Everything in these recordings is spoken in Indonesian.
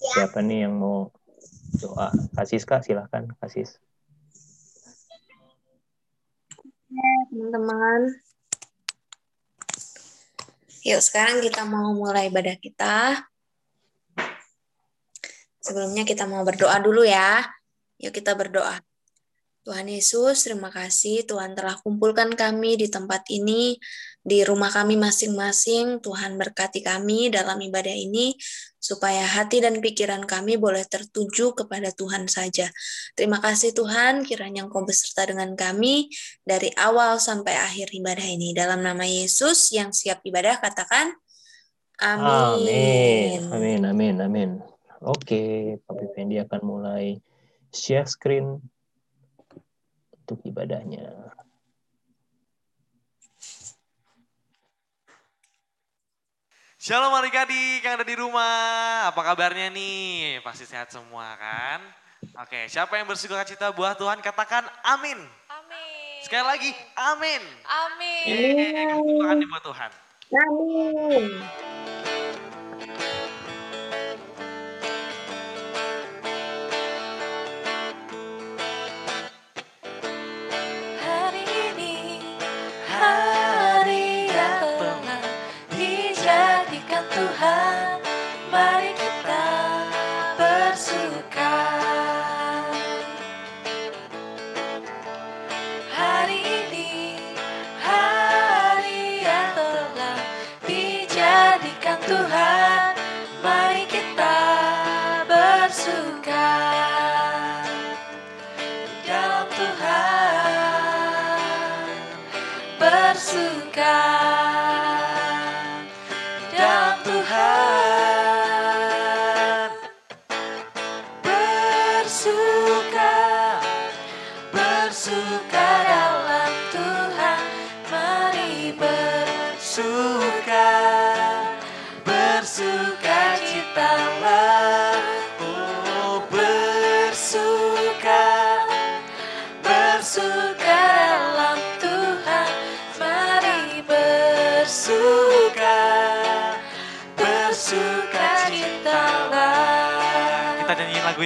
Siapa nih yang mau doa? Kasis Kak, silahkan Kasis. teman-teman. Yuk, sekarang kita mau mulai ibadah kita. Sebelumnya kita mau berdoa dulu ya. Yuk kita berdoa. Tuhan Yesus, terima kasih Tuhan telah kumpulkan kami di tempat ini, di rumah kami masing-masing. Tuhan berkati kami dalam ibadah ini, supaya hati dan pikiran kami boleh tertuju kepada Tuhan saja. Terima kasih Tuhan, kiranya Engkau beserta dengan kami dari awal sampai akhir ibadah ini. Dalam nama Yesus yang siap ibadah, katakan Amin. Amin, amin, amin. Oke, Papi Fendi akan mulai share screen untuk ibadahnya. Shalom adik-adik yang ada di rumah, apa kabarnya nih? Pasti sehat semua kan? Oke, siapa yang bersuka cita buah Tuhan katakan amin. Amin. Sekali lagi, amin. Amin. Yeay, buat Tuhan. Amin.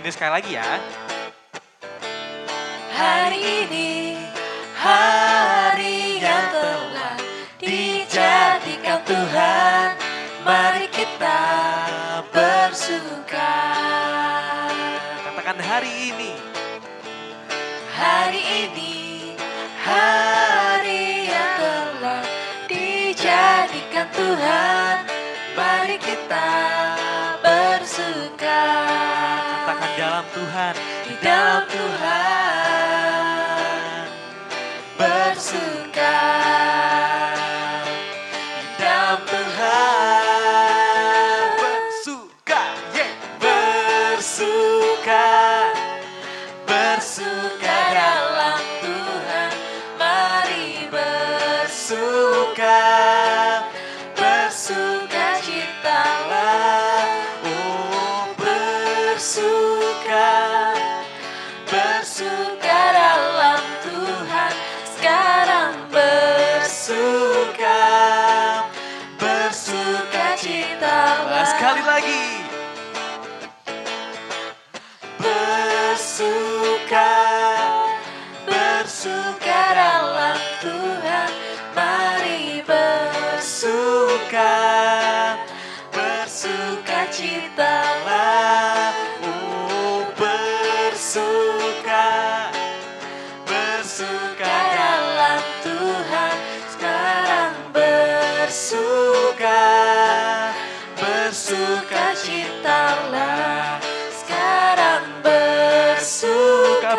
Ini sekali lagi ya. Hari ini, hari yang telah dijadikan Tuhan, mari kita bersuka. Katakan hari ini. Hari ini, hari yang telah dijadikan Tuhan, mari kita bersuka dalam Tuhan, di dalam Tuhan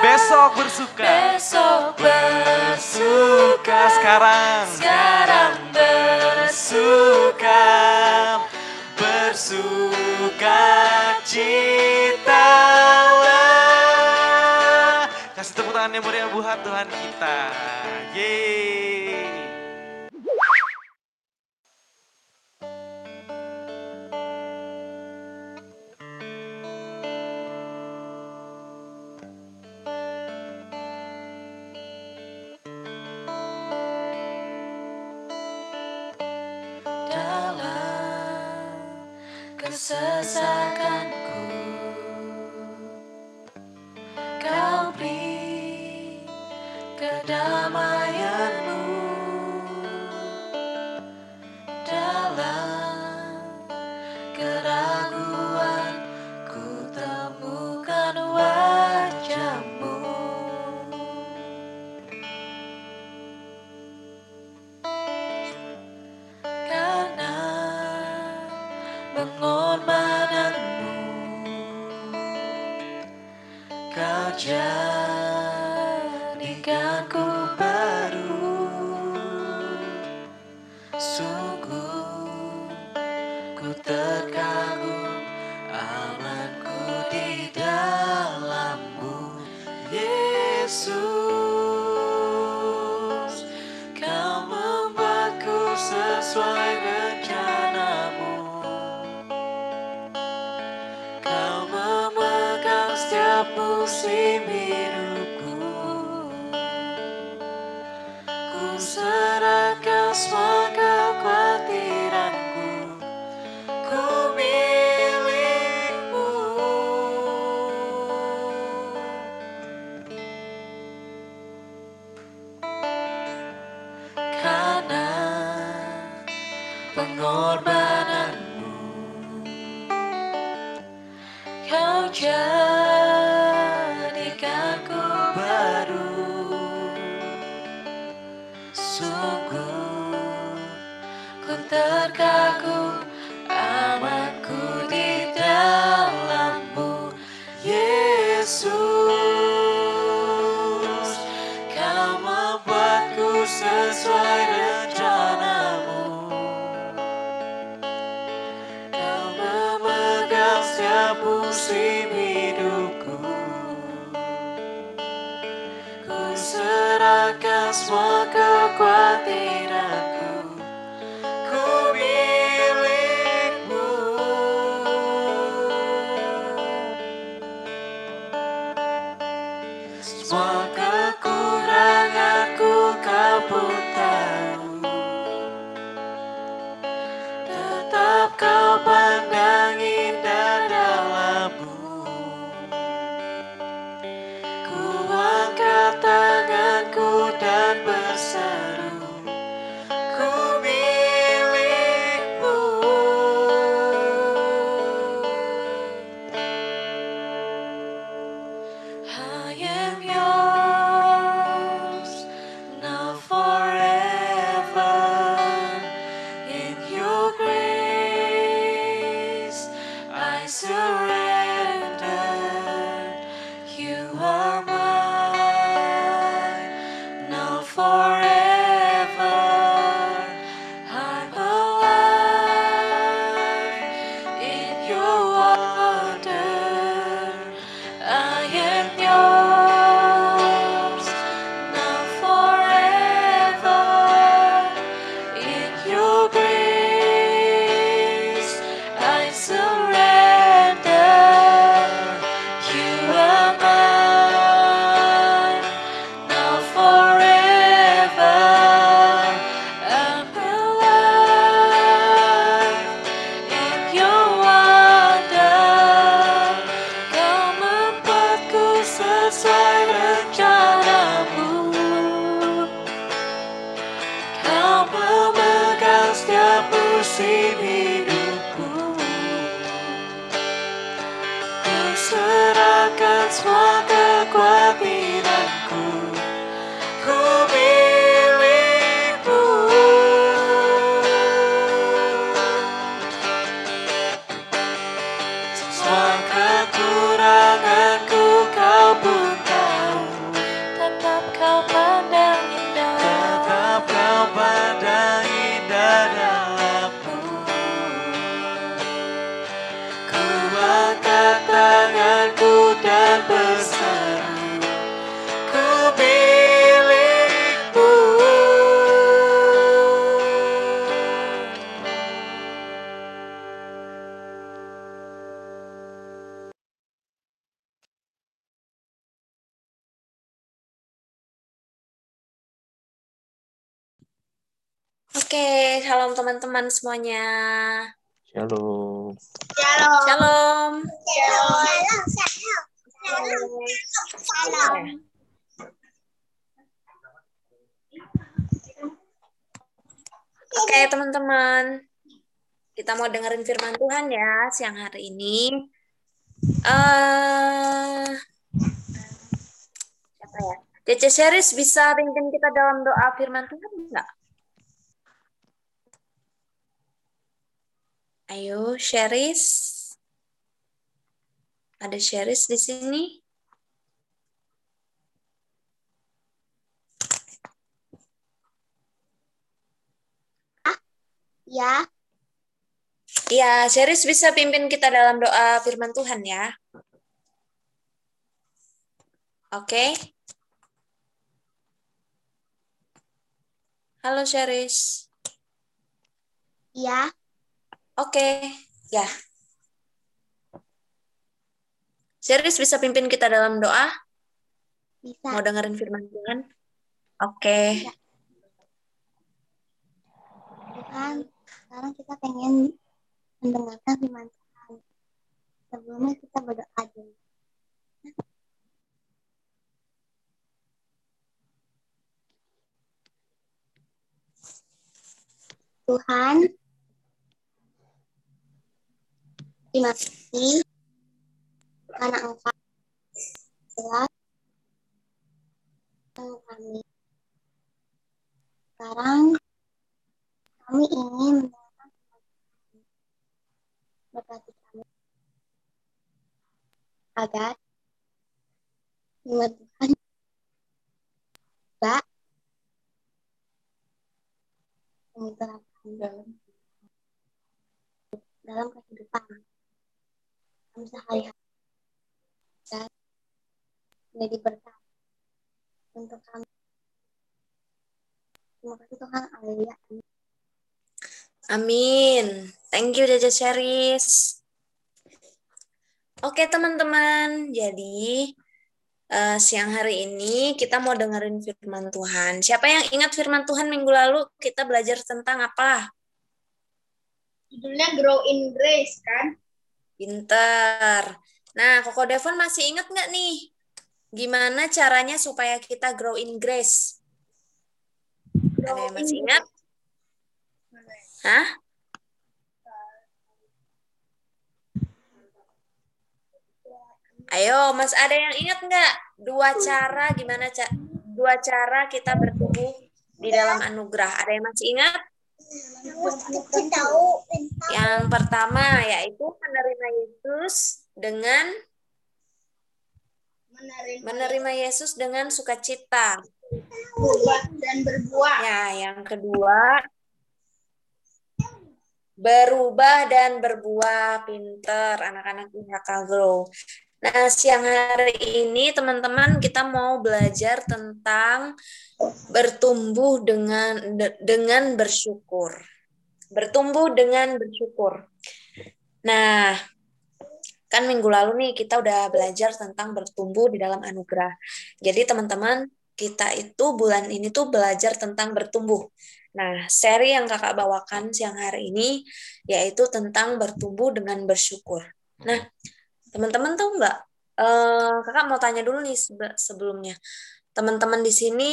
Besok bersuka. Besok bersuka. Sekarang. Sekarang tangan yang meriah buat Tuhan kita. Yeay. Dalam kesesakanku ku terkagum Teman-teman semuanya. Shalom. Shalom. Shalom. Shalom. Shalom. Shalom. Oke okay, teman-teman, kita mau dengerin firman Tuhan ya siang hari ini. Eh, uh, apa ya? DC Series bisa pimpin kita dalam doa firman Tuhan enggak? Ayo, Sheris. Ada Sheris di sini? Ya, Iya, Sheris bisa pimpin kita dalam doa firman Tuhan ya. Oke. Halo Sheris. ya, Oke, ya. Sheris bisa pimpin kita dalam doa? bisa. Mau dengerin firman Tuhan? Oke. Tuhan, sekarang kita pengen mendengarkan firman Tuhan. Sebelumnya kita berdoa dulu. Tuhan, terima kasih karena Engkau telah kami. Sekarang kami ingin mendengarkan. Berkati kami agar firman Tuhan menerapkan dalam dalam sehari-hari dan menjadi berkat untuk kami. Terima kasih Tuhan, Haleluya. Amin. Thank you Jaja Sheris. Oke teman-teman, jadi eh, siang hari ini kita mau dengerin firman Tuhan. Siapa yang ingat firman Tuhan minggu lalu kita belajar tentang apa? Judulnya Grow in Grace kan? Pinter. Nah, Koko Devon masih ingat nggak nih? Gimana caranya supaya kita grow in grace? Ada yang masih ingat? Hah? Ayo, Mas, ada yang ingat nggak? Dua cara gimana ca dua cara kita bertumbuh di dalam anugerah. Ada yang masih ingat? Yang pertama yaitu menerima Yesus dengan menerima Yesus dengan sukacita. berbuah dan berbuah. Ya, yang kedua berubah dan berbuah pinter anak-anak IHK Grow. Nah, siang hari ini teman-teman kita mau belajar tentang bertumbuh dengan de- dengan bersyukur. Bertumbuh dengan bersyukur. Nah, kan minggu lalu nih kita udah belajar tentang bertumbuh di dalam anugerah. Jadi teman-teman, kita itu bulan ini tuh belajar tentang bertumbuh. Nah, seri yang kakak bawakan siang hari ini yaitu tentang bertumbuh dengan bersyukur. Nah, teman-teman tahu nggak? Eh, kakak mau tanya dulu nih sebe- sebelumnya. Teman-teman di sini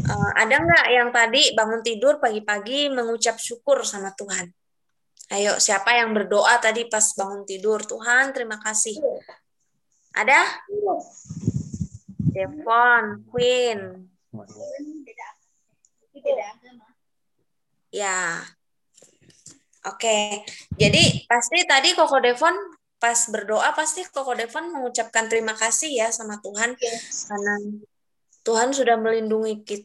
eh, ada nggak yang tadi bangun tidur pagi-pagi mengucap syukur sama Tuhan? Ayo, siapa yang berdoa tadi pas bangun tidur? Tuhan, terima kasih. Ada? Devon, Queen. Ya. Oke. Jadi pasti tadi Koko Devon pas berdoa pasti Koko Devon mengucapkan terima kasih ya sama Tuhan karena Tuhan sudah melindungi kita,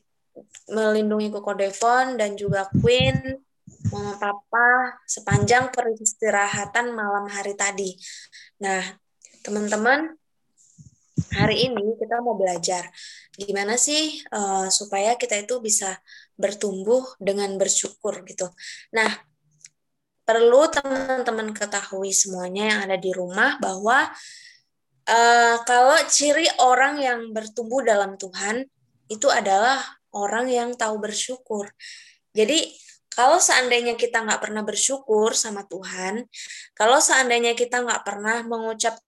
melindungi Koko Devon dan juga Queen, Mama Papa sepanjang peristirahatan malam hari tadi. Nah, teman-teman, hari ini kita mau belajar gimana sih eh, supaya kita itu bisa bertumbuh dengan bersyukur gitu. Nah, perlu teman-teman ketahui semuanya yang ada di rumah bahwa eh, kalau ciri orang yang bertumbuh dalam Tuhan itu adalah orang yang tahu bersyukur. Jadi kalau seandainya kita nggak pernah bersyukur sama Tuhan, kalau seandainya kita nggak pernah mengucapkan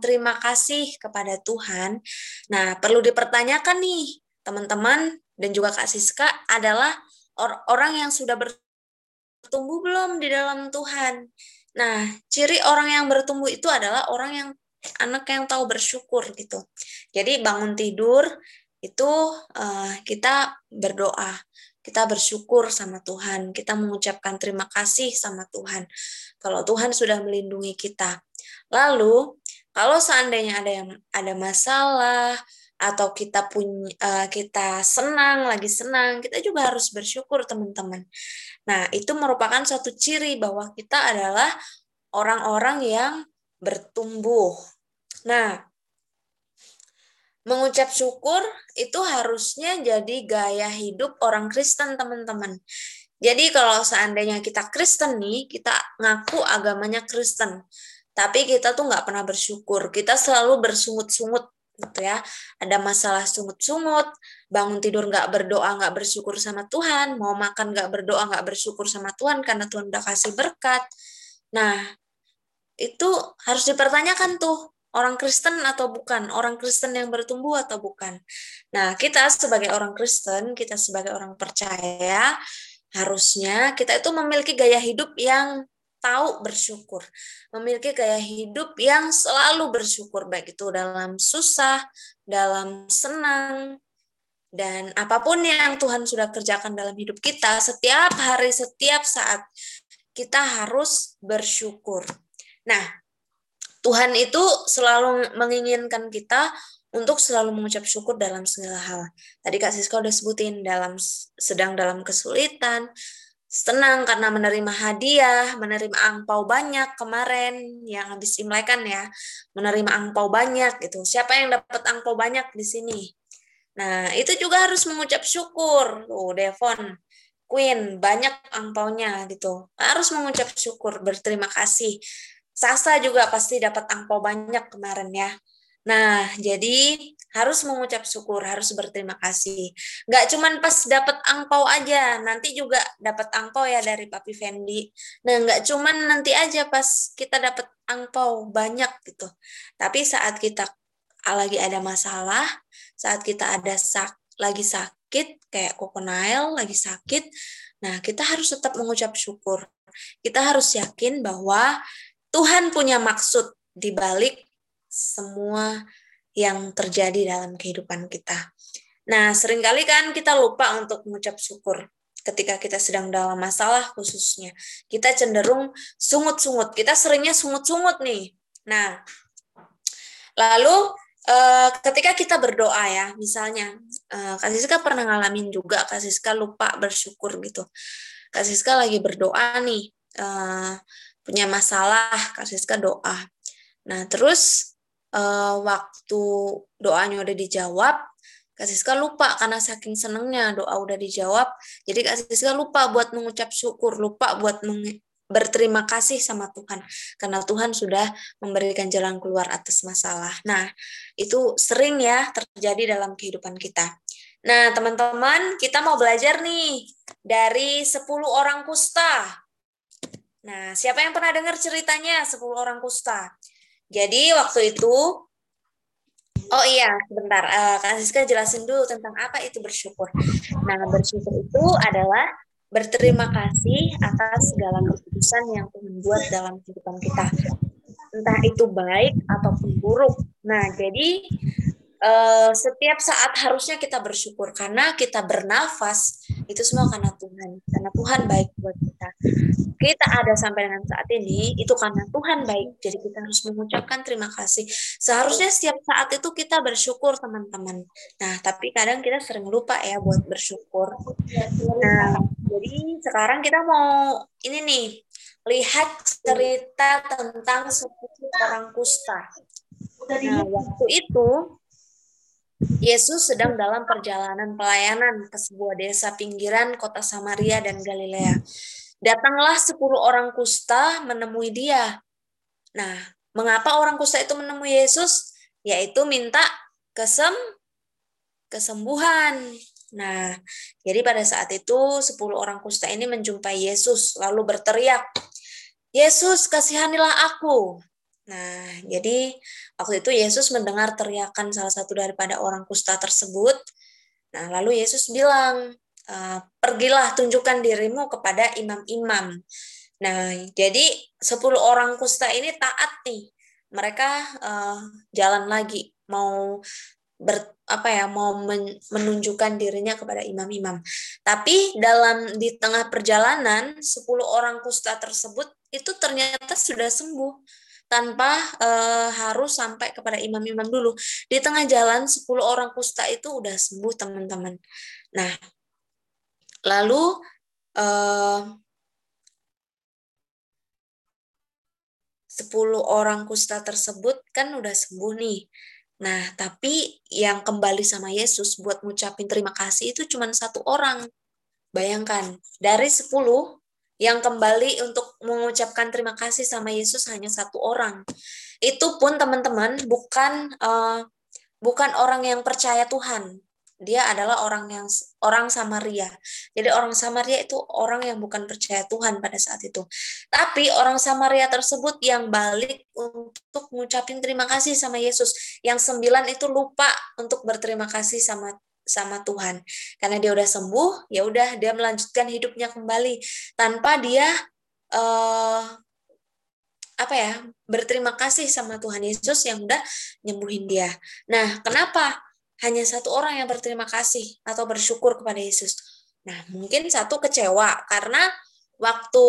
terima kasih kepada Tuhan, nah perlu dipertanyakan nih teman-teman dan juga Kak Siska adalah or- orang yang sudah bertumbuh belum di dalam Tuhan. Nah, ciri orang yang bertumbuh itu adalah orang yang anak yang tahu bersyukur gitu. Jadi bangun tidur itu uh, kita berdoa, kita bersyukur sama Tuhan, kita mengucapkan terima kasih sama Tuhan. Kalau Tuhan sudah melindungi kita. Lalu kalau seandainya ada yang ada masalah atau kita punya uh, kita senang lagi senang, kita juga harus bersyukur teman-teman. Nah, itu merupakan suatu ciri bahwa kita adalah orang-orang yang bertumbuh. Nah, mengucap syukur itu harusnya jadi gaya hidup orang Kristen, teman-teman. Jadi kalau seandainya kita Kristen nih, kita ngaku agamanya Kristen, tapi kita tuh nggak pernah bersyukur. Kita selalu bersungut-sungut gitu ya. Ada masalah sungut-sungut, bangun tidur nggak berdoa, nggak bersyukur sama Tuhan, mau makan nggak berdoa, nggak bersyukur sama Tuhan karena Tuhan udah kasih berkat. Nah, itu harus dipertanyakan tuh orang Kristen atau bukan, orang Kristen yang bertumbuh atau bukan. Nah, kita sebagai orang Kristen, kita sebagai orang percaya, harusnya kita itu memiliki gaya hidup yang tahu bersyukur, memiliki gaya hidup yang selalu bersyukur, baik itu dalam susah, dalam senang, dan apa pun yang Tuhan sudah kerjakan dalam hidup kita, setiap hari, setiap saat, kita harus bersyukur. Nah, Tuhan itu selalu menginginkan kita untuk selalu mengucap syukur dalam segala hal. Tadi Kak Siska udah sebutin dalam sedang dalam kesulitan, senang karena menerima hadiah, menerima angpau banyak kemarin yang habis Imlek kan ya, menerima angpau banyak gitu. Siapa yang dapat angpau banyak di sini? Nah, itu juga harus mengucap syukur. Tuh, Devon, Queen, banyak angpaunya gitu. Harus mengucap syukur, berterima kasih Sasa juga pasti dapat angpau banyak kemarin ya. Nah, jadi harus mengucap syukur, harus berterima kasih. Nggak cuma pas dapat angpau aja, nanti juga dapat angpau ya dari Papi Fendi. Nah, nggak cuma nanti aja pas kita dapat angpau banyak gitu. Tapi saat kita lagi ada masalah, saat kita ada sak lagi sakit, kayak Kokonail lagi sakit, nah kita harus tetap mengucap syukur. Kita harus yakin bahwa Tuhan punya maksud di balik semua yang terjadi dalam kehidupan kita. Nah, sering kali kan kita lupa untuk mengucap syukur ketika kita sedang dalam masalah khususnya. Kita cenderung sungut-sungut. Kita seringnya sungut-sungut nih. Nah, lalu eh, ketika kita berdoa ya, misalnya eh, Kak Siska pernah ngalamin juga Kak Siska lupa bersyukur gitu. Kak Siska lagi berdoa nih, eh, punya masalah, Kak Siska doa. Nah, terus uh, waktu doanya udah dijawab, Kak Siska lupa karena saking senengnya doa udah dijawab. Jadi Kak Siska lupa buat mengucap syukur, lupa buat berterima kasih sama Tuhan karena Tuhan sudah memberikan jalan keluar atas masalah. Nah, itu sering ya terjadi dalam kehidupan kita. Nah, teman-teman, kita mau belajar nih dari 10 orang kusta. Nah, siapa yang pernah dengar ceritanya 10 orang kusta? Jadi waktu itu Oh iya, sebentar. Uh, Kak Siska jelasin dulu tentang apa itu bersyukur. Nah, bersyukur itu adalah berterima kasih atas segala keputusan yang Tuhan buat dalam kehidupan kita. Entah itu baik ataupun buruk. Nah, jadi uh, setiap saat harusnya kita bersyukur karena kita bernafas itu semua karena Tuhan karena Tuhan baik buat kita. Kita ada sampai dengan saat ini itu karena Tuhan baik. Jadi kita harus mengucapkan terima kasih. Seharusnya setiap saat itu kita bersyukur teman-teman. Nah tapi kadang kita sering lupa ya buat bersyukur. Nah jadi sekarang kita mau ini nih lihat cerita tentang sepuluh orang kusta. Nah waktu itu Yesus sedang dalam perjalanan pelayanan ke sebuah desa pinggiran kota Samaria dan Galilea. Datanglah sepuluh orang kusta menemui dia. Nah, mengapa orang kusta itu menemui Yesus? Yaitu minta kesem kesembuhan. Nah, jadi pada saat itu sepuluh orang kusta ini menjumpai Yesus lalu berteriak, Yesus kasihanilah aku. Nah, jadi waktu itu Yesus mendengar teriakan salah satu daripada orang kusta tersebut. Nah, lalu Yesus bilang, uh, pergilah tunjukkan dirimu kepada imam-imam. Nah, jadi 10 orang kusta ini taat nih. Mereka uh, jalan lagi mau ber, apa ya mau men, menunjukkan dirinya kepada imam-imam. Tapi dalam di tengah perjalanan 10 orang kusta tersebut itu ternyata sudah sembuh tanpa uh, harus sampai kepada imam-imam dulu. Di tengah jalan 10 orang kusta itu udah sembuh, teman-teman. Nah, lalu uh, 10 orang kusta tersebut kan udah sembuh nih. Nah, tapi yang kembali sama Yesus buat ngucapin terima kasih itu cuma satu orang. Bayangkan, dari 10 yang kembali untuk mengucapkan terima kasih sama Yesus hanya satu orang. Itu pun teman-teman bukan uh, bukan orang yang percaya Tuhan, dia adalah orang yang orang Samaria. Jadi orang Samaria itu orang yang bukan percaya Tuhan pada saat itu. Tapi orang Samaria tersebut yang balik untuk mengucapin terima kasih sama Yesus. Yang sembilan itu lupa untuk berterima kasih sama sama Tuhan. Karena dia udah sembuh, ya udah dia melanjutkan hidupnya kembali tanpa dia uh, apa ya berterima kasih sama Tuhan Yesus yang udah nyembuhin dia. Nah, kenapa? hanya satu orang yang berterima kasih atau bersyukur kepada Yesus. Nah, mungkin satu kecewa karena waktu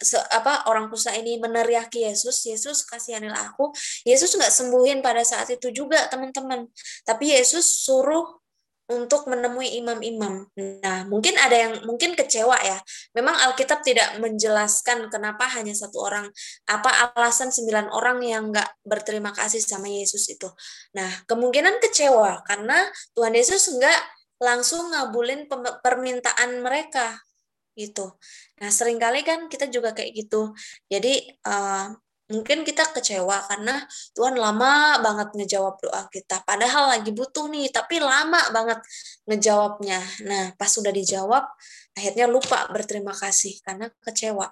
se, apa orang kusta ini meneriaki Yesus, Yesus kasihanilah aku. Yesus nggak sembuhin pada saat itu juga teman-teman. Tapi Yesus suruh untuk menemui imam-imam. Nah, mungkin ada yang mungkin kecewa ya. Memang Alkitab tidak menjelaskan kenapa hanya satu orang, apa alasan sembilan orang yang nggak berterima kasih sama Yesus itu. Nah, kemungkinan kecewa karena Tuhan Yesus nggak langsung ngabulin permintaan mereka gitu. Nah, sering kali kan kita juga kayak gitu. Jadi uh, mungkin kita kecewa karena Tuhan lama banget ngejawab doa kita. Padahal lagi butuh nih, tapi lama banget ngejawabnya. Nah, pas sudah dijawab, akhirnya lupa berterima kasih karena kecewa.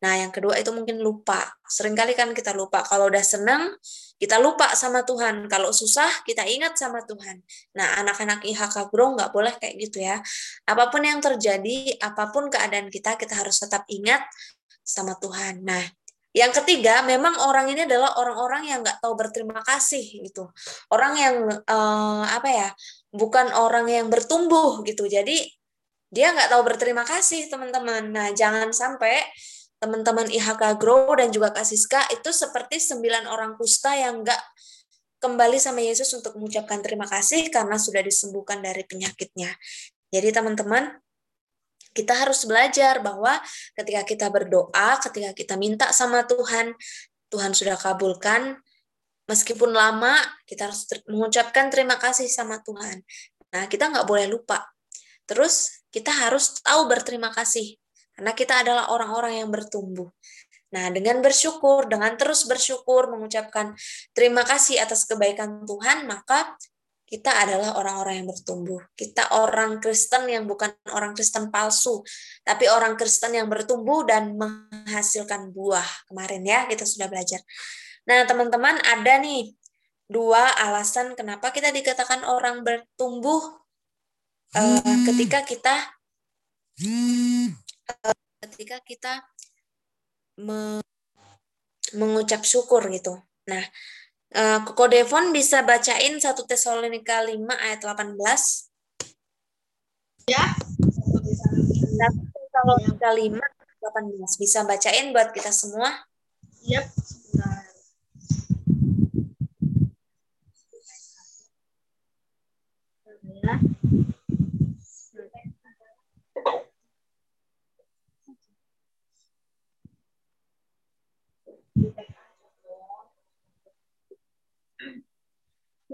Nah, yang kedua itu mungkin lupa. Seringkali kan kita lupa. Kalau udah senang, kita lupa sama Tuhan. Kalau susah, kita ingat sama Tuhan. Nah, anak-anak IHK Bro nggak boleh kayak gitu ya. Apa pun yang terjadi, apa pun keadaan kita, kita harus tetap ingat sama Tuhan. Nah, yang ketiga, memang orang ini adalah orang-orang yang nggak tahu berterima kasih gitu. Orang yang uh, apa ya, bukan orang yang bertumbuh gitu. Jadi dia nggak tahu berterima kasih teman-teman. Nah jangan sampai teman-teman IHK Grow dan juga Kasiska itu seperti sembilan orang kusta yang nggak kembali sama Yesus untuk mengucapkan terima kasih karena sudah disembuhkan dari penyakitnya. Jadi teman-teman, kita harus belajar bahwa ketika kita berdoa, ketika kita minta sama Tuhan, Tuhan sudah kabulkan. Meskipun lama, kita harus mengucapkan terima kasih sama Tuhan. Nah, kita nggak boleh lupa. Terus, kita harus tahu berterima kasih. Karena kita adalah orang-orang yang bertumbuh. Nah, dengan bersyukur, dengan terus bersyukur, mengucapkan terima kasih atas kebaikan Tuhan, maka kita adalah orang-orang yang bertumbuh. Kita orang Kristen yang bukan orang Kristen palsu, tapi orang Kristen yang bertumbuh dan menghasilkan buah. Kemarin ya kita sudah belajar. Nah, teman-teman ada nih dua alasan kenapa kita dikatakan orang bertumbuh uh, ketika kita uh, ketika kita me mengucap syukur gitu. Nah, Koko Devon bisa bacain 1 Tesalonika 5 ayat 18. Ya. 1 Tesalonika 5 18. Bisa bacain buat kita semua? Yap. Ya.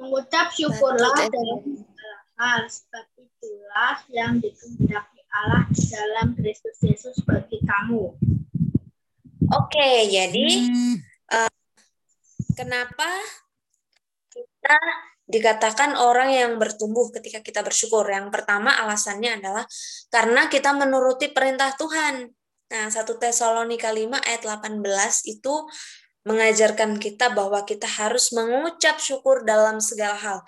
Mengucap syukurlah dalam segala hal, sebab itulah yang dikehendaki Allah dalam Kristus Yesus bagi kamu. Oke, jadi uh, kenapa kita dikatakan orang yang bertumbuh ketika kita bersyukur? Yang pertama alasannya adalah karena kita menuruti perintah Tuhan. Nah, 1 Tesalonika 5 ayat 18 itu mengajarkan kita bahwa kita harus mengucap syukur dalam segala hal.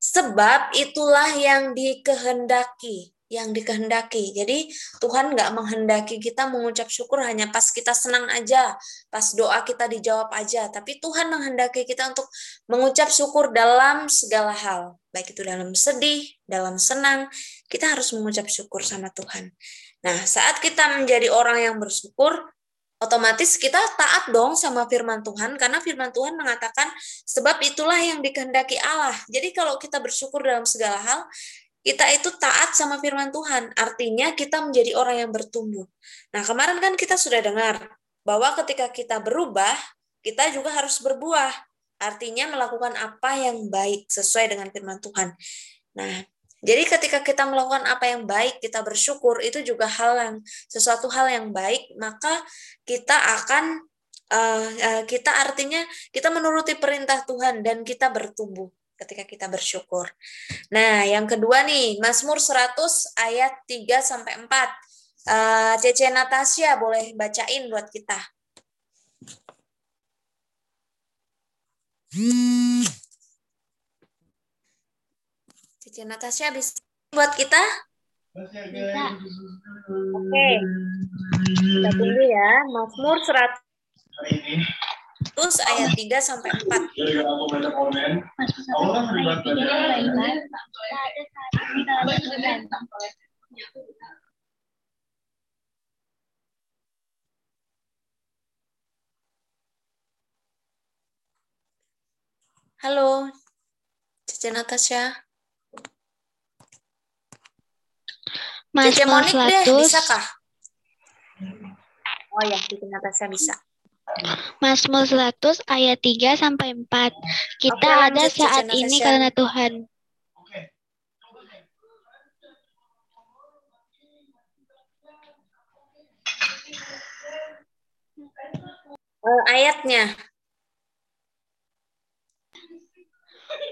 Sebab itulah yang dikehendaki yang dikehendaki. Jadi Tuhan nggak menghendaki kita mengucap syukur hanya pas kita senang aja, pas doa kita dijawab aja. Tapi Tuhan menghendaki kita untuk mengucap syukur dalam segala hal. Baik itu dalam sedih, dalam senang, kita harus mengucap syukur sama Tuhan. Nah, saat kita menjadi orang yang bersyukur, otomatis kita taat dong sama firman Tuhan karena firman Tuhan mengatakan sebab itulah yang dikehendaki Allah. Jadi kalau kita bersyukur dalam segala hal, kita itu taat sama firman Tuhan. Artinya kita menjadi orang yang bertumbuh. Nah, kemarin kan kita sudah dengar bahwa ketika kita berubah, kita juga harus berbuah. Artinya melakukan apa yang baik sesuai dengan firman Tuhan. Nah, jadi ketika kita melakukan apa yang baik, kita bersyukur, itu juga hal yang sesuatu hal yang baik, maka kita akan uh, uh, kita artinya kita menuruti perintah Tuhan dan kita bertumbuh ketika kita bersyukur. Nah, yang kedua nih, Mazmur 100 ayat 3 sampai 4. Uh, Cece Natasha boleh bacain buat kita. Cece Natasha bisa buat kita? Bisa. Oke. Kita tunggu ya. Mazmur 100 Terus ayat 3 sampai 4. Masuk satu ayat tiga sampai empat. Tak ada saat ini kalau Tuhan. Halo. Cece Natasha. Cece Mazmur Monik deh, 100, bisa kah? Oh ya, Cece Natasha bisa. Mazmur 100 ayat 3 sampai 4. Kita Oke, ada Cici saat ini Natasha. karena Tuhan. Eh, ayatnya.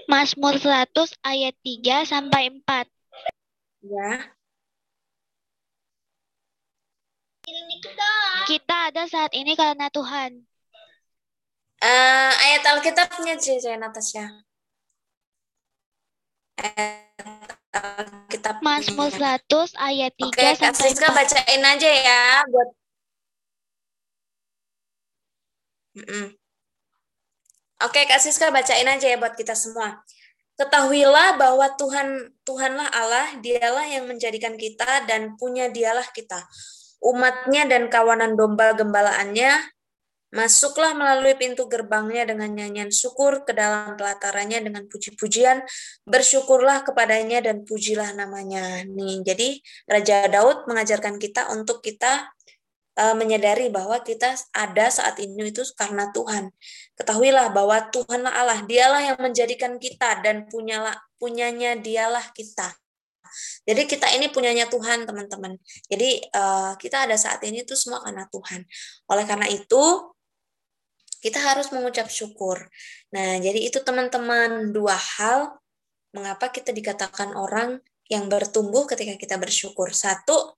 Mazmur 100 ayat 3 sampai 4. Ya. Kita ada saat ini karena Tuhan. Eh, ayat Alkitabnya, Cece Natasha. Ayat Alkitab. Mazmur 100 ayat 3 Oke, Kak sampai Siska 4. bacain aja ya buat Mm-mm. Oke, Kak Siska bacain aja ya buat kita semua. Ketahuilah bahwa Tuhan Tuhanlah Allah, dialah yang menjadikan kita dan punya dialah kita. Umatnya dan kawanan domba gembalaannya, masuklah melalui pintu gerbangnya dengan nyanyian syukur ke dalam pelatarannya dengan puji-pujian, bersyukurlah kepadanya dan pujilah namanya. Nih, jadi Raja Daud mengajarkan kita untuk kita eh, menyadari bahwa kita ada saat ini itu karena Tuhan. Ketahuilah bahwa Tuhanlah Allah, dialah yang menjadikan kita dan punyalah punyanya dialah kita. Jadi kita ini punyanya Tuhan, teman-teman. Jadi eh, kita ada saat ini itu semua karena Tuhan. Oleh karena itu, kita harus mengucap syukur. Nah, jadi itu teman-teman dua hal mengapa kita dikatakan orang yang bertumbuh ketika kita bersyukur. Satu,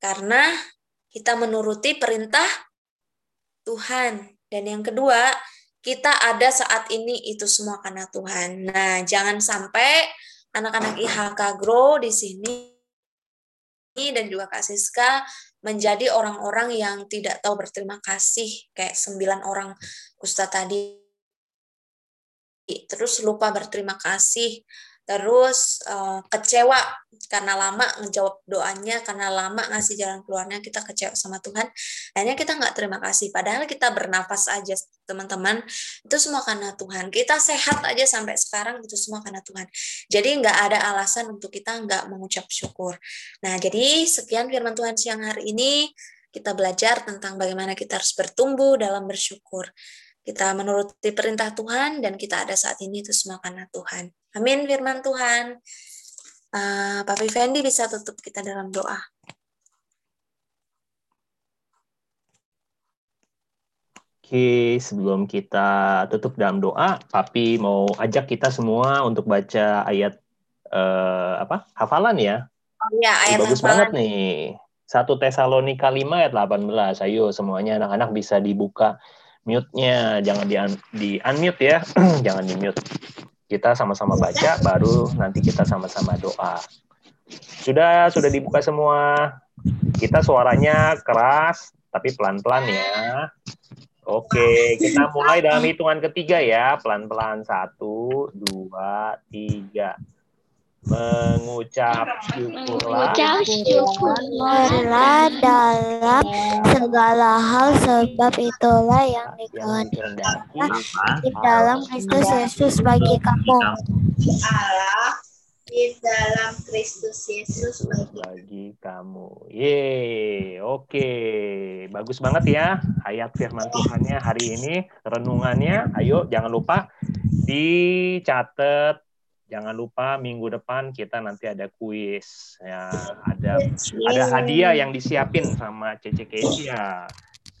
karena kita menuruti perintah Tuhan. Dan yang kedua, kita ada saat ini itu semua karena Tuhan. Nah, jangan sampai anak-anak IHK Grow di sini dan juga Kak Siska menjadi orang-orang yang tidak tahu berterima kasih kayak sembilan orang Kusta tadi. Terus lupa berterima kasih terus eh, kecewa karena lama ngejawab doanya karena lama ngasih jalan keluarnya kita kecewa sama Tuhan. Akhirnya kita nggak terima kasih. Padahal kita bernafas aja teman-teman. Itu semua karena Tuhan. Kita sehat aja sampai sekarang itu semua karena Tuhan. Jadi nggak ada alasan untuk kita nggak mengucap syukur. Nah jadi sekian firman Tuhan siang hari ini. Kita belajar tentang bagaimana kita harus bertumbuh dalam bersyukur kita menuruti perintah Tuhan dan kita ada saat ini itu semua karena Tuhan. Amin firman Tuhan. Uh, Papi Fendi bisa tutup kita dalam doa. Oke, sebelum kita tutup dalam doa, Papi mau ajak kita semua untuk baca ayat eh, apa? Hafalan ya. Oh iya, ayat bagus hafalan. banget nih. 1 Tesalonika 5 ayat 18. Ayo semuanya anak-anak bisa dibuka mute-nya, jangan di, di unmute ya, jangan di mute. Kita sama-sama baca, baru nanti kita sama-sama doa. Sudah, sudah dibuka semua. Kita suaranya keras, tapi pelan-pelan ya. Oke, kita mulai dalam hitungan ketiga ya. Pelan-pelan. Satu, dua, tiga. Mengucap syukurlah. Mengucap syukurlah dalam segala hal sebab itulah yang dikehendaki di dalam Kristus Yesus bagi kamu. Allah di dalam Kristus Yesus bagi bagi kamu. Yeay, oke. Bagus banget ya ayat firman Tuhannya hari ini, renungannya. Ayo jangan lupa dicatat. Jangan lupa minggu depan kita nanti ada kuis. Ya, ada ada hadiah yang disiapin sama Cece Kesia.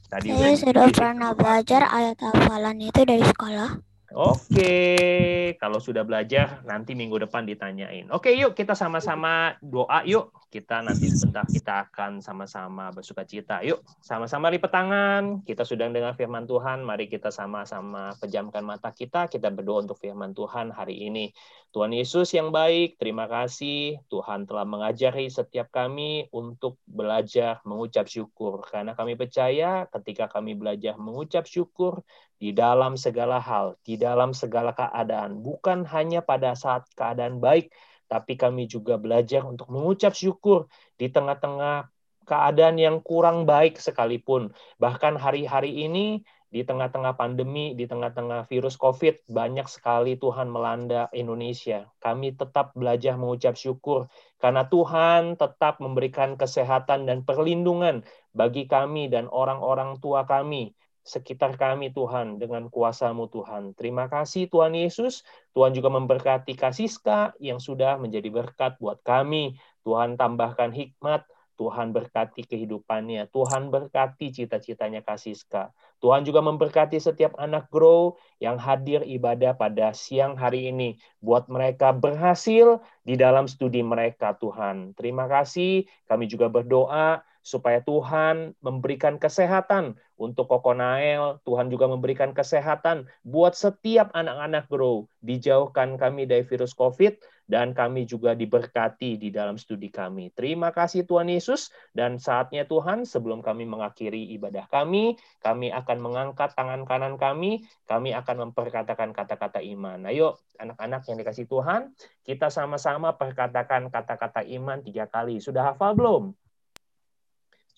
Tadi Saya udah sudah pernah belajar ayat hafalan itu dari sekolah. Oke, kalau sudah belajar nanti minggu depan ditanyain. Oke, yuk kita sama-sama doa yuk. Kita nanti sebentar kita akan sama-sama bersuka cita. Yuk, sama-sama lipat tangan. Kita sudah dengar firman Tuhan. Mari kita sama-sama pejamkan mata kita. Kita berdoa untuk firman Tuhan hari ini. Tuhan Yesus yang baik, terima kasih Tuhan telah mengajari setiap kami untuk belajar mengucap syukur. Karena kami percaya ketika kami belajar mengucap syukur, di dalam segala hal, di dalam segala keadaan, bukan hanya pada saat keadaan baik, tapi kami juga belajar untuk mengucap syukur di tengah-tengah keadaan yang kurang baik sekalipun. Bahkan hari-hari ini di tengah-tengah pandemi, di tengah-tengah virus COVID, banyak sekali Tuhan melanda Indonesia. Kami tetap belajar mengucap syukur karena Tuhan tetap memberikan kesehatan dan perlindungan bagi kami dan orang-orang tua kami sekitar kami Tuhan dengan kuasamu Tuhan. Terima kasih Tuhan Yesus. Tuhan juga memberkati Kasiska yang sudah menjadi berkat buat kami. Tuhan tambahkan hikmat. Tuhan berkati kehidupannya. Tuhan berkati cita-citanya Kasiska. Tuhan juga memberkati setiap anak grow yang hadir ibadah pada siang hari ini. Buat mereka berhasil di dalam studi mereka Tuhan. Terima kasih. Kami juga berdoa supaya Tuhan memberikan kesehatan untuk Koko Nael, Tuhan juga memberikan kesehatan buat setiap anak-anak grow, dijauhkan kami dari virus COVID, dan kami juga diberkati di dalam studi kami. Terima kasih Tuhan Yesus, dan saatnya Tuhan, sebelum kami mengakhiri ibadah kami, kami akan mengangkat tangan kanan kami, kami akan memperkatakan kata-kata iman. Ayo, anak-anak yang dikasih Tuhan, kita sama-sama perkatakan kata-kata iman tiga kali. Sudah hafal belum?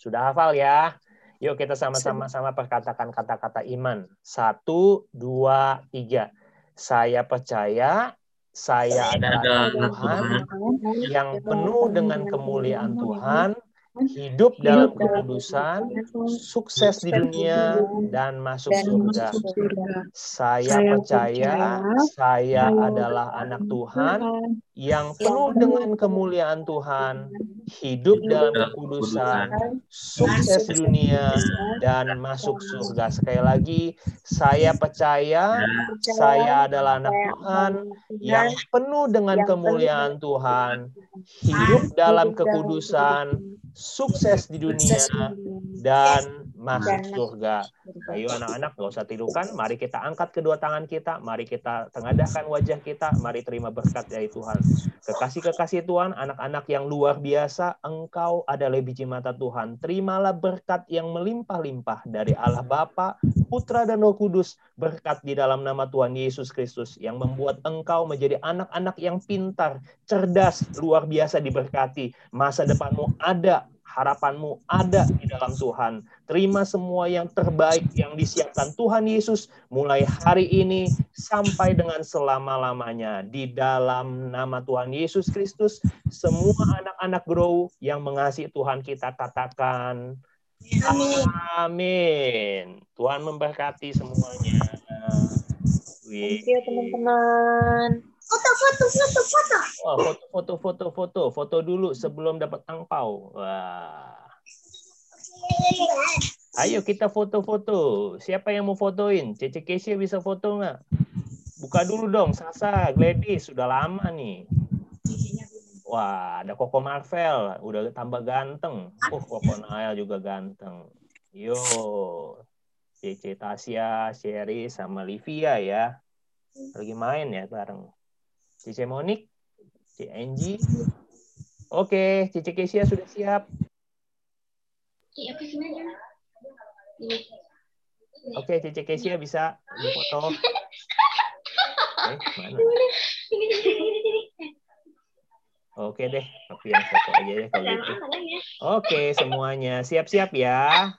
Sudah hafal ya? Yuk kita sama-sama sama perkatakan kata-kata iman. Satu, dua, tiga. Saya percaya saya adalah Tuhan yang penuh dengan kemuliaan Tuhan, hidup dalam kekudusan, sukses di dunia, dan masuk surga. Saya percaya saya adalah anak Tuhan yang penuh dengan kemuliaan Tuhan, hidup dalam kekudusan, sukses di dunia, dan masuk surga. Sekali lagi, saya percaya saya adalah anak Tuhan yang penuh dengan kemuliaan Tuhan, hidup dalam kekudusan, sukses di dunia, dan masuk surga. Ayo anak-anak, gak usah tidukan. Mari kita angkat kedua tangan kita. Mari kita tengadahkan wajah kita. Mari terima berkat dari Tuhan. Kekasih-kekasih Tuhan, anak-anak yang luar biasa, engkau adalah biji mata Tuhan. Terimalah berkat yang melimpah-limpah dari Allah Bapa, Putra, dan Roh Kudus. Berkat di dalam nama Tuhan Yesus Kristus yang membuat engkau menjadi anak-anak yang pintar, cerdas, luar biasa diberkati. Masa depanmu ada harapanmu ada di dalam Tuhan. Terima semua yang terbaik yang disiapkan Tuhan Yesus mulai hari ini sampai dengan selama-lamanya. Di dalam nama Tuhan Yesus Kristus, semua anak-anak grow yang mengasihi Tuhan kita katakan amin. Tuhan memberkati semuanya. Wih. Thank teman-teman. Foto, foto, foto. Wah, foto, foto, foto, foto, foto dulu sebelum dapat angpau. Wah. Ayo kita foto-foto. Siapa yang mau fotoin? Cece Kesia bisa foto nggak? Buka dulu dong, Sasa, Gladys, sudah lama nih. Wah, ada Koko Marvel, udah tambah ganteng. Oh, Koko Nael juga ganteng. Yo, Cece Tasya, Sherry, sama Livia ya. Lagi main ya bareng. Cice Monik, Angie. Oke, Cici Kesia sudah siap. Oke, Cici Kesia bisa foto. Eh, mana? Oke deh, tapi yang foto aja ya kalau gitu. Oke, semuanya siap-siap ya.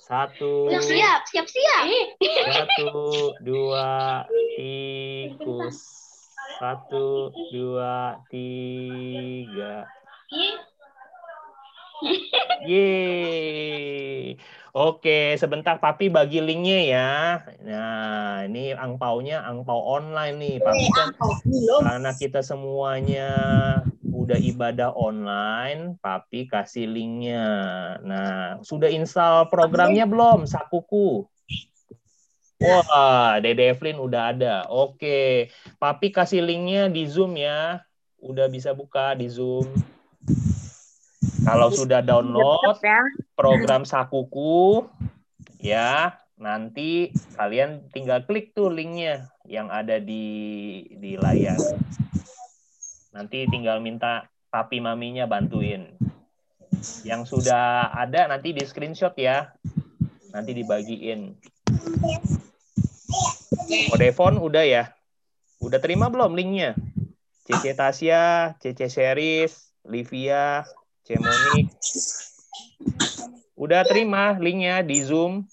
Satu, Siap, siap, siap. satu, dua, tikus. Satu, dua, tiga. Yeay. Oke, sebentar Papi bagi linknya ya. Nah, ini angpaunya angpau online nih. Papi kan karena kita semuanya udah ibadah online, Papi kasih linknya. Nah, sudah install programnya belum? Sakuku. Wah, Dede Evelyn udah ada. Oke, Papi kasih linknya di Zoom ya. Udah bisa buka di Zoom. Kalau sudah download ya. program Sakuku, ya nanti kalian tinggal klik tuh linknya yang ada di di layar. Nanti tinggal minta papi maminya bantuin. Yang sudah ada nanti di screenshot ya. Nanti dibagiin. Odefon udah ya? Udah terima belum linknya? CC Tasya, CC Seris, Livia, Cemonik. Udah terima linknya di Zoom?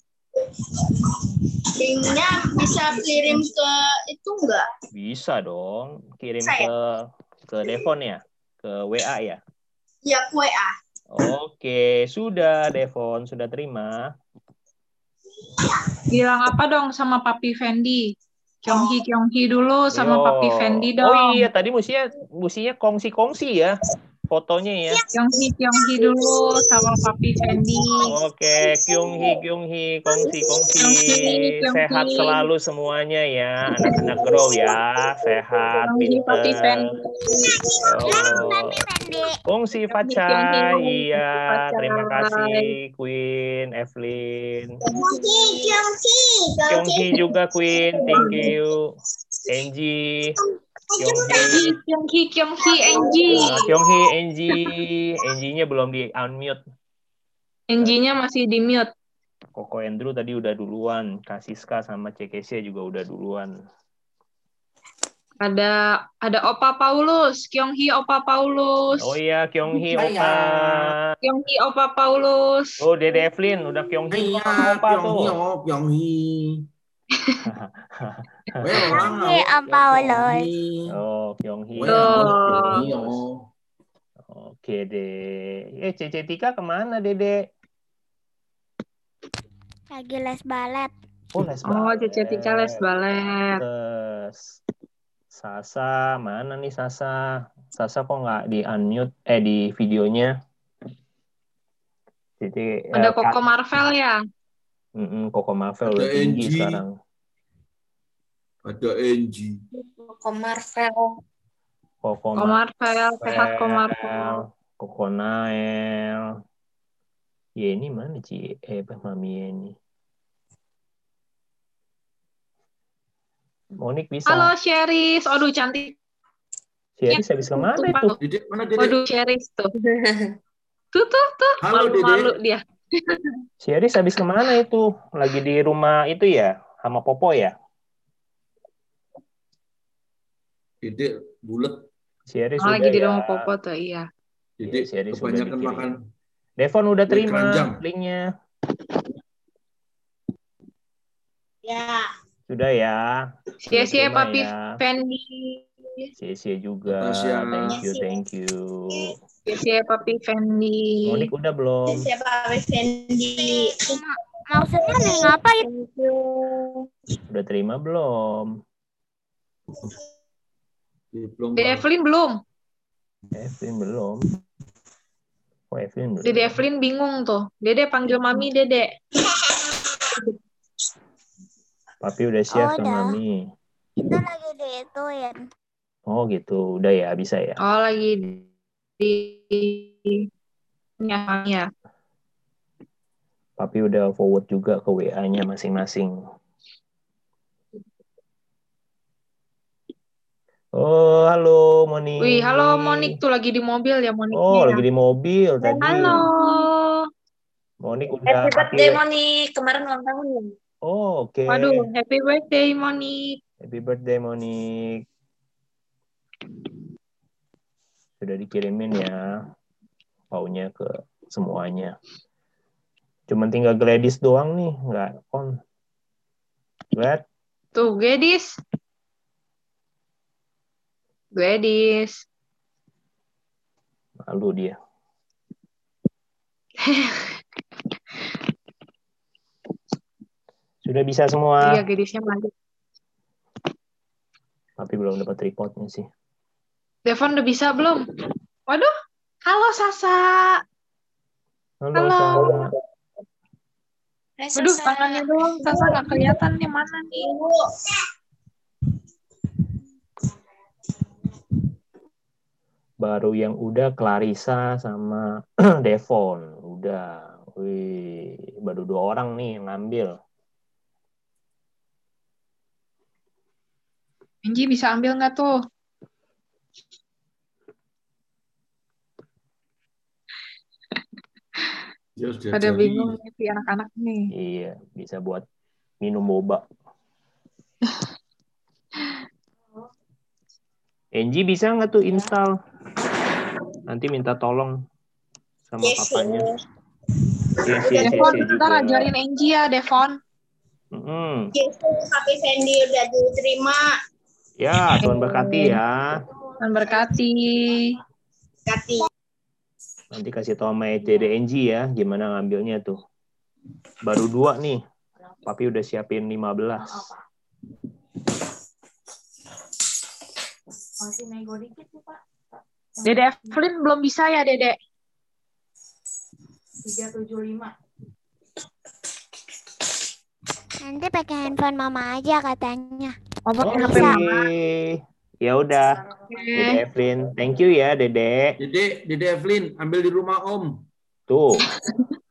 Linknya bisa kirim ke itu enggak? Bisa dong. Kirim Bisa ya? ke ke Devon ya? Ke WA ya? Ya WA. Oke, sudah Devon, sudah terima. Bilang apa dong sama Papi Fendi? Kyonghi Kyonghi dulu sama Yo. Papi Fendi dong. Oh iya, tadi mestinya mestinya kongsi-kongsi ya fotonya ya. Kyonghi Kyonghi dulu sama Papi Fendi. Oke, Kyunghi, Kyunghi, kongsi, kongsi. Kyunghi, Kyunghi. Sehat selalu semuanya ya, anak-anak grow ya, sehat, Kyonghi Papi pinter. Fendi. Oh. Kongsi Kyunghi, iya, terima kasih Queen, Evelyn. Kyunghi juga Queen, thank you. Angie, Kyunghi, Kyonghi Kyonghi Enji. Ah, Kyunghi, Angie, Angie-nya belum di unmute. Enjinya masih di mute. Koko Andrew tadi udah duluan, Kasiska sama CKC juga udah duluan. Ada ada Opa Paulus, Kyonghi Opa Paulus. Oh iya, Kyunghi, Iya, Opa. Kyonghi Opa Paulus. Oh, Dede Evelyn, udah Kyunghi Iya, sama Opa tuh. Pyonghi, oh, Weh, orang Pyonghi, oh. Pyonghi. Oh, oh. Oke deh. Eh, Cece Tika ke mana, Dede? Lagi les balet. Oh, les Oh, balet. Cece Tika les balet. Terus. Sasa, mana nih Sasa? Sasa kok nggak di unmute, eh di videonya? Jadi, Ada Koko Marvel ya? Koko Marvel Ada udah tinggi Angie. sekarang. Ada Angie. Koko Marvel. Koko Koko Marvel, sehat Koko Marvel. Koko Nael. Ya ini mana Ci? Eh, Mami ini. Monik bisa. Halo Sheris, aduh cantik. Sheris habis ke mana itu? Dedek, mana Dedek? Waduh Sheris tuh. Tuh tuh tuh, Halo, malu-malu Dedek. Dia. Sheris habis ke mana itu? Lagi di rumah itu ya? Sama Popo ya? Dedek bulat. Sheris Oh, udah lagi di ya. rumah Popo tuh, iya. Dedek Sheris sudah kebanyakan dikirim. makan. Devon udah terima keranjang. linknya. Ya. Sudah ya. Sia-sia Papi ya. Fendi. Sia-sia juga. Thank you, thank you. Sia-sia Papi Fendi. Monik udah belum? Siapa Fendi? Maksudnya nih ngapain? Udah terima belum? Belum. Dede Evelyn belum. Evelyn belum. Oh, Evelyn belum. Dede Evelyn bingung tuh. Dede panggil Mami Dede. Papi udah siap Oh, ke udah. Mami. Kita lagi diituin. Oh gitu, udah ya bisa ya. Oh lagi di ya, Mami ya. Papi udah forward juga ke WA-nya masing-masing. Oh, halo Monik. Wih, halo Monik tuh lagi di mobil ya Moniknya Oh, ya. lagi di mobil tadi. Halo. Monik udah Happy birthday, happy- Moni. Kemarin ulang tahun ya? Oh, oke. Waduh, happy birthday Monik. Happy birthday Monik. Sudah dikirimin ya paunya ke semuanya. Cuman tinggal Gladys doang nih, nggak on. Glad, Tuh, Gedis. Gedis. malu dia. Sudah bisa semua, Iya, Gedisnya maju. tapi belum dapat tripodnya sih. Devon udah bisa belum? Waduh, halo Sasa. Halo, Halo. Hai, Waduh, Sasa. tangannya doang. Sasa nggak kelihatan nih mana nih. Baru yang udah Clarissa sama Devon. Udah. Wih, baru dua orang nih yang ngambil. Angie bisa ambil nggak tuh? Sudah Pada jadi. bingung nih si anak-anak nih. Iya, bisa buat minum boba. Angie bisa nggak tuh install? Nanti minta tolong sama Yes, papanya. yes. Yes, yes, yes, Devon, yes ntar juga. ajarin Angie ya, Devon. Mm-mm. Yesus, Papi Fendi udah diterima. Ya, Tuhan berkati ya. Dan berkati. Kati. Nanti kasih tau sama Angie ya, gimana ngambilnya tuh. Baru dua nih. Papi udah siapin 15. Dede Evelyn belum bisa ya, Dede? Nanti pakai handphone mama aja katanya. Oh, pakai HP Oke. mama. Ya udah, Dede Evelyn. Thank you ya, Dede. Dede, Dede Evelyn, ambil di rumah Om. Tuh,